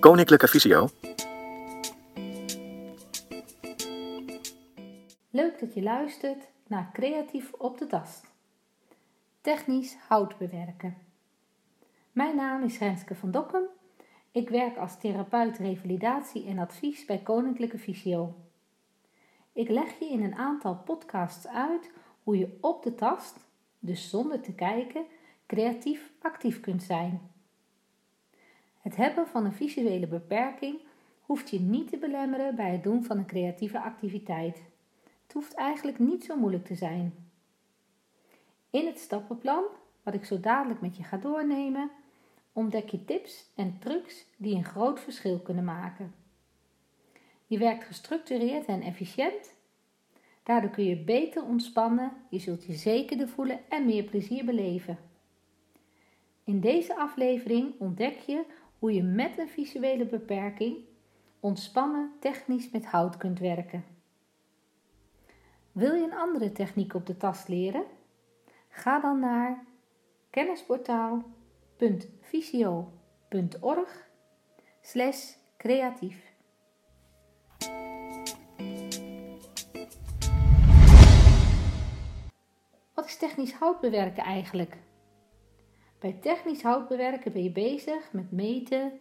Koninklijke Visio. Leuk dat je luistert naar Creatief op de Tast. Technisch hout bewerken. Mijn naam is Renske van Dokkum. Ik werk als therapeut revalidatie en advies bij Koninklijke Visio. Ik leg je in een aantal podcasts uit hoe je op de tast, dus zonder te kijken, creatief actief kunt zijn. Het hebben van een visuele beperking hoeft je niet te belemmeren bij het doen van een creatieve activiteit. Het hoeft eigenlijk niet zo moeilijk te zijn. In het stappenplan, wat ik zo dadelijk met je ga doornemen, ontdek je tips en trucs die een groot verschil kunnen maken. Je werkt gestructureerd en efficiënt. Daardoor kun je beter ontspannen, je zult je zekerder voelen en meer plezier beleven. In deze aflevering ontdek je hoe je met een visuele beperking ontspannen technisch met hout kunt werken. Wil je een andere techniek op de tast leren? Ga dan naar kennisportaal.visio.org creatief. Wat is technisch hout bewerken eigenlijk? Bij technisch houtbewerken ben je bezig met meten,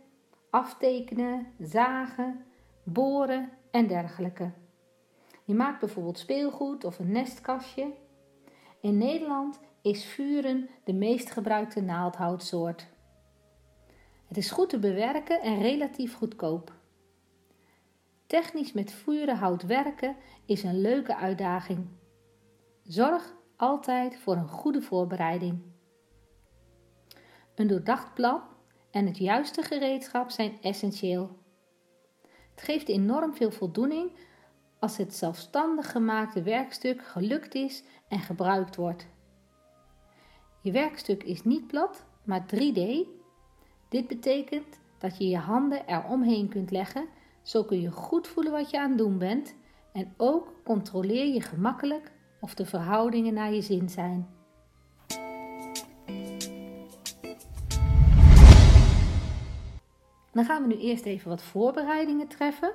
aftekenen, zagen, boren en dergelijke. Je maakt bijvoorbeeld speelgoed of een nestkastje. In Nederland is vuren de meest gebruikte naaldhoutsoort. Het is goed te bewerken en relatief goedkoop. Technisch met vurenhout werken is een leuke uitdaging. Zorg altijd voor een goede voorbereiding. Een doordacht plan en het juiste gereedschap zijn essentieel. Het geeft enorm veel voldoening als het zelfstandig gemaakte werkstuk gelukt is en gebruikt wordt. Je werkstuk is niet plat, maar 3D. Dit betekent dat je je handen eromheen kunt leggen, zo kun je goed voelen wat je aan het doen bent en ook controleer je gemakkelijk of de verhoudingen naar je zin zijn. Dan gaan we nu eerst even wat voorbereidingen treffen.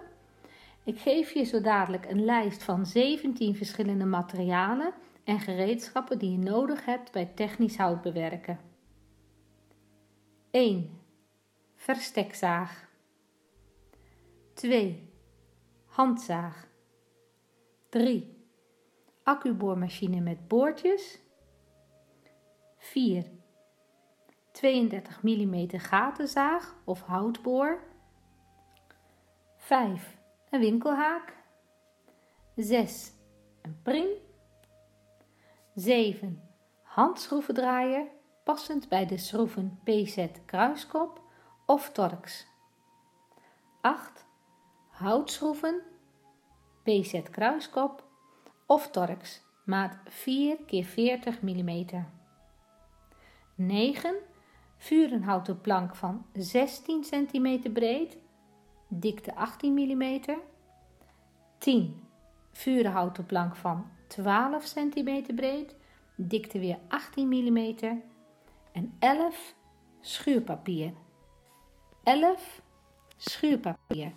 Ik geef je zo dadelijk een lijst van 17 verschillende materialen en gereedschappen die je nodig hebt bij technisch hout bewerken. 1. Verstekzaag. 2. Handzaag. 3. Accuboormachine met boordjes. 4. 32 mm gatenzaag of houtboor. 5. Een winkelhaak. 6. Een prim. 7. Handschroevendraaier passend bij de schroeven PZ kruiskop of Torx. 8. Houtschroeven PZ kruiskop of Torx maat 4 x 40 mm. 9 vurenhouten plank van 16 cm breed, dikte 18 mm. 10 vurenhouten plank van 12 cm breed, dikte weer 18 mm. En 11 schuurpapier. 11 schuurpapier.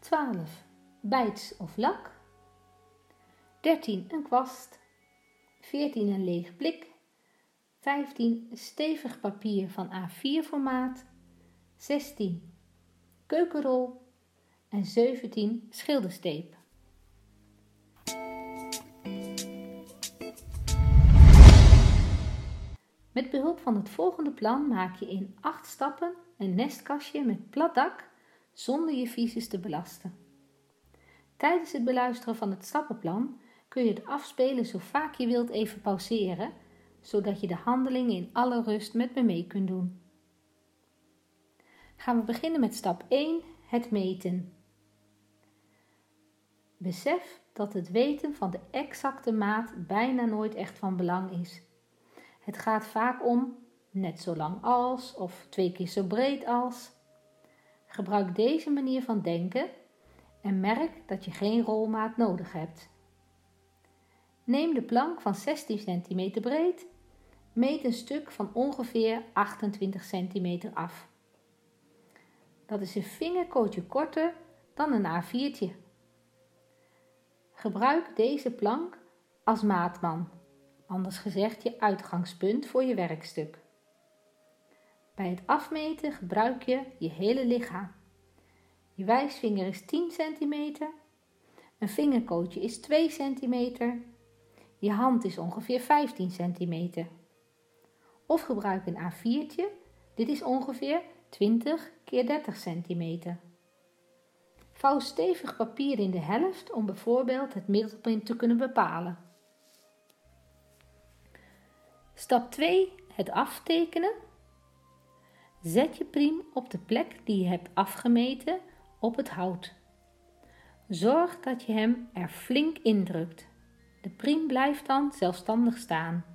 12 bijts of lak. 13 een kwast. 14 een leeg blik 15 stevig papier van A4 formaat, 16 keukenrol en 17 schildersteep. Met behulp van het volgende plan maak je in 8 stappen een nestkastje met plat dak zonder je visus te belasten. Tijdens het beluisteren van het stappenplan kun je het afspelen zo vaak je wilt even pauzeren zodat je de handeling in alle rust met me mee kunt doen. Gaan we beginnen met stap 1, het meten. Besef dat het weten van de exacte maat bijna nooit echt van belang is. Het gaat vaak om net zo lang als of twee keer zo breed als. Gebruik deze manier van denken en merk dat je geen rolmaat nodig hebt. Neem de plank van 16 cm breed Meet een stuk van ongeveer 28 cm af. dat is een vingerkootje korter dan een A4'tje. Gebruik deze plank als maatman, anders gezegd je uitgangspunt voor je werkstuk. Bij het afmeten gebruik je je hele lichaam. Je wijsvinger is 10 cm, een vingerkootje is 2 cm, je hand is ongeveer 15 cm. Of gebruik een A4'tje, dit is ongeveer 20 keer 30 cm. Vouw stevig papier in de helft om bijvoorbeeld het middelpunt te kunnen bepalen. Stap 2. Het aftekenen. Zet je priem op de plek die je hebt afgemeten op het hout. Zorg dat je hem er flink indrukt. De priem blijft dan zelfstandig staan.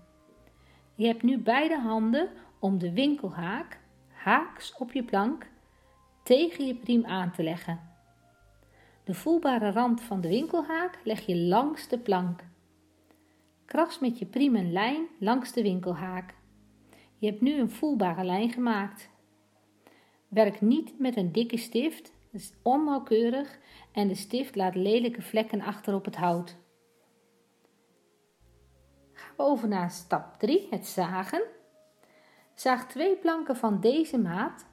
Je hebt nu beide handen om de winkelhaak haaks op je plank tegen je priem aan te leggen. De voelbare rand van de winkelhaak leg je langs de plank. Kras met je priem een lijn langs de winkelhaak. Je hebt nu een voelbare lijn gemaakt. Werk niet met een dikke stift, dat is onnauwkeurig en de stift laat lelijke vlekken achter op het hout. Over stap 3, het zagen. Zaag twee planken van deze maat.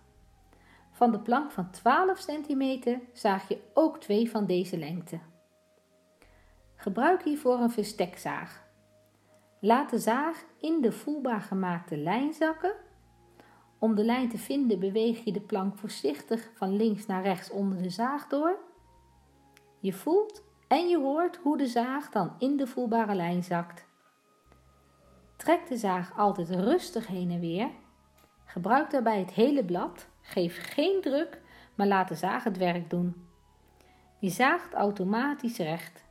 Van de plank van 12 cm zaag je ook twee van deze lengte. Gebruik hiervoor een verstekzaag. Laat de zaag in de voelbaar gemaakte lijn zakken. Om de lijn te vinden beweeg je de plank voorzichtig van links naar rechts onder de zaag door. Je voelt en je hoort hoe de zaag dan in de voelbare lijn zakt. Trek de zaag altijd rustig heen en weer. Gebruik daarbij het hele blad. Geef geen druk, maar laat de zaag het werk doen. Je zaagt automatisch recht.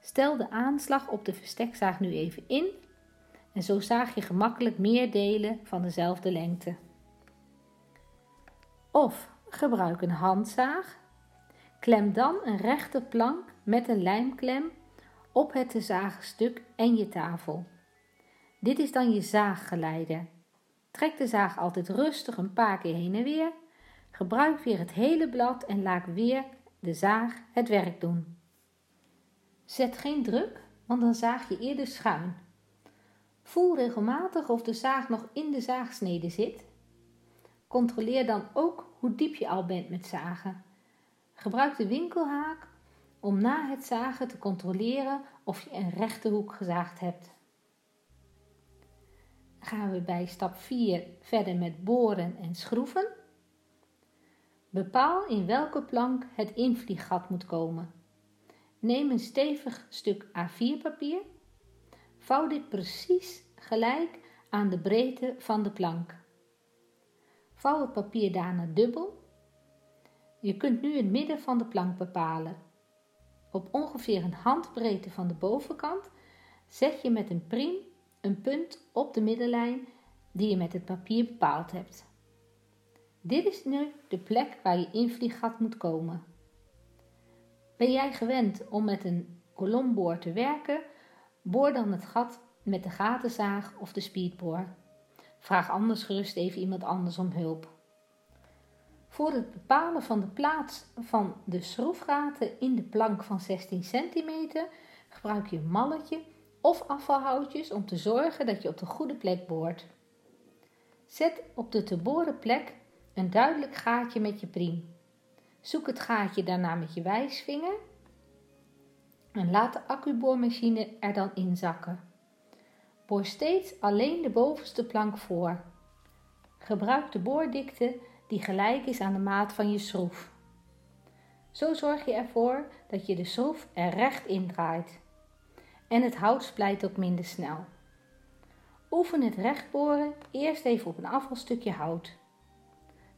Stel de aanslag op de verstekzaag nu even in en zo zaag je gemakkelijk meer delen van dezelfde lengte. Of gebruik een handzaag. Klem dan een rechte plank met een lijmklem op het te zagen stuk en je tafel. Dit is dan je zaaggeleider. Trek de zaag altijd rustig een paar keer heen en weer. Gebruik weer het hele blad en laat weer de zaag het werk doen. Zet geen druk, want dan zaag je eerder schuin. Voel regelmatig of de zaag nog in de zaagsnede zit. Controleer dan ook hoe diep je al bent met zagen. Gebruik de winkelhaak om na het zagen te controleren of je een rechte hoek gezaagd hebt. Gaan we bij stap 4 verder met boren en schroeven. Bepaal in welke plank het invlieggat moet komen. Neem een stevig stuk A4 papier. Vouw dit precies gelijk aan de breedte van de plank. Vouw het papier daarna dubbel. Je kunt nu het midden van de plank bepalen. Op ongeveer een handbreedte van de bovenkant zet je met een priem een punt op de middenlijn die je met het papier bepaald hebt. Dit is nu de plek waar je invlieggat moet komen. Ben jij gewend om met een kolomboor te werken? Boor dan het gat met de gatenzaag of de speedboor. Vraag anders gerust even iemand anders om hulp. Voor het bepalen van de plaats van de schroefgaten in de plank van 16 cm gebruik je een malletje of afvalhoutjes om te zorgen dat je op de goede plek boort. Zet op de te boren plek een duidelijk gaatje met je priem. Zoek het gaatje daarna met je wijsvinger en laat de accuboormachine er dan in zakken. Boor steeds alleen de bovenste plank voor. Gebruik de boordikte die gelijk is aan de maat van je schroef. Zo zorg je ervoor dat je de schroef er recht in draait en het hout splijt ook minder snel. Oefen het rechtboren eerst even op een afvalstukje hout.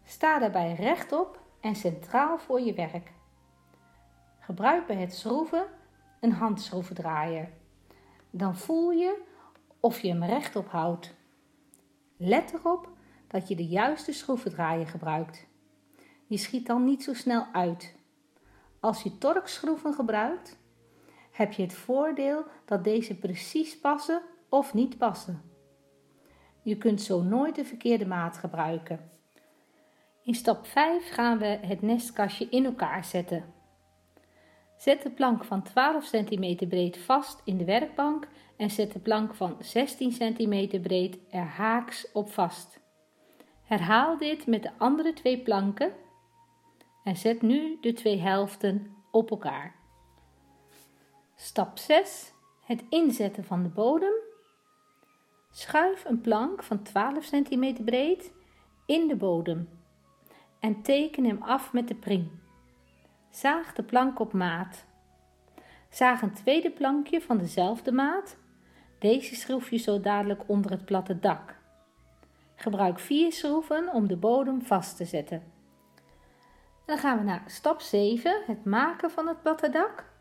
Sta daarbij rechtop en centraal voor je werk. Gebruik bij het schroeven een handschroevendraaier. Dan voel je of je hem rechtop houdt. Let erop dat je de juiste schroevendraaier gebruikt. Je schiet dan niet zo snel uit. Als je torkschroeven gebruikt, heb je het voordeel dat deze precies passen of niet passen. Je kunt zo nooit de verkeerde maat gebruiken. In stap 5 gaan we het nestkastje in elkaar zetten. Zet de plank van 12 cm breed vast in de werkbank en zet de plank van 16 cm breed er haaks op vast. Herhaal dit met de andere twee planken en zet nu de twee helften op elkaar. Stap 6. Het inzetten van de bodem. Schuif een plank van 12 cm breed in de bodem en teken hem af met de priem. Zaag de plank op maat. Zaag een tweede plankje van dezelfde maat. Deze schroef je zo dadelijk onder het platte dak. Gebruik vier schroeven om de bodem vast te zetten. Dan gaan we naar stap 7, het maken van het platte dak.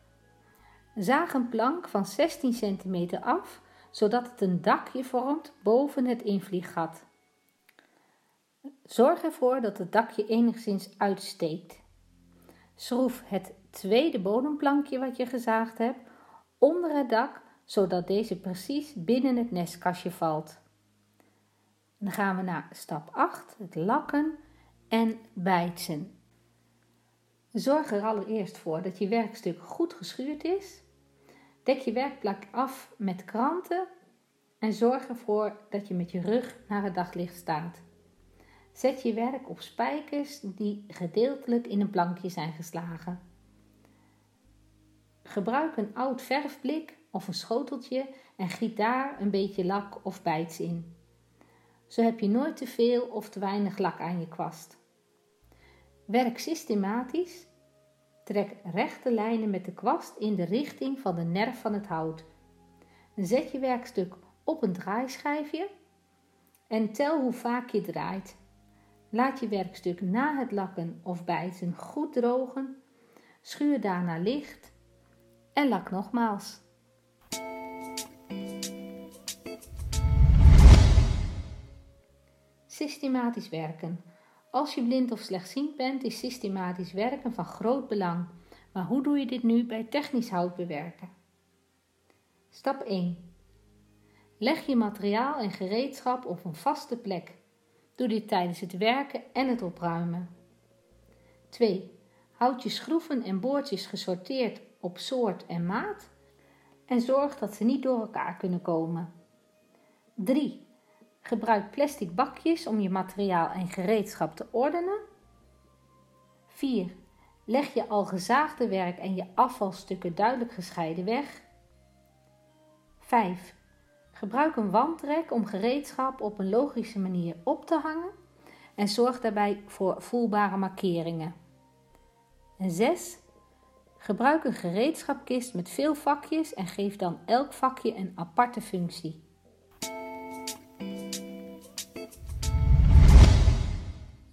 Zaag een plank van 16 cm af, zodat het een dakje vormt boven het invlieggat. Zorg ervoor dat het dakje enigszins uitsteekt. Schroef het tweede bodemplankje wat je gezaagd hebt onder het dak, zodat deze precies binnen het nestkastje valt. Dan gaan we naar stap 8, het lakken en bijtsen. Zorg er allereerst voor dat je werkstuk goed geschuurd is. Dek je werkplak af met kranten en zorg ervoor dat je met je rug naar het daglicht staat. Zet je werk op spijkers die gedeeltelijk in een plankje zijn geslagen. Gebruik een oud verfblik of een schoteltje en giet daar een beetje lak of bijts in. Zo heb je nooit te veel of te weinig lak aan je kwast. Werk systematisch. Trek rechte lijnen met de kwast in de richting van de nerf van het hout. Zet je werkstuk op een draaischijfje en tel hoe vaak je draait. Laat je werkstuk na het lakken of bijten goed drogen. Schuur daarna licht en lak nogmaals. Systematisch werken. Als je blind of slechtziend bent, is systematisch werken van groot belang. Maar hoe doe je dit nu bij technisch hout bewerken? Stap 1. Leg je materiaal en gereedschap op een vaste plek. Doe dit tijdens het werken en het opruimen. 2. Houd je schroeven en boordjes gesorteerd op soort en maat en zorg dat ze niet door elkaar kunnen komen. 3. Gebruik plastic bakjes om je materiaal en gereedschap te ordenen. 4. Leg je al gezaagde werk en je afvalstukken duidelijk gescheiden weg. 5. Gebruik een wandrek om gereedschap op een logische manier op te hangen en zorg daarbij voor voelbare markeringen. En 6. Gebruik een gereedschapkist met veel vakjes en geef dan elk vakje een aparte functie.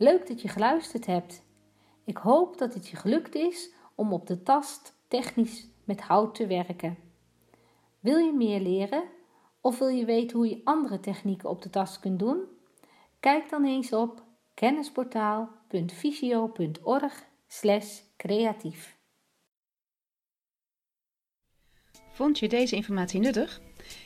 Leuk dat je geluisterd hebt. Ik hoop dat het je gelukt is om op de tast technisch met hout te werken. Wil je meer leren of wil je weten hoe je andere technieken op de tast kunt doen? Kijk dan eens op kennisportaal.visio.org/creatief. Vond je deze informatie nuttig?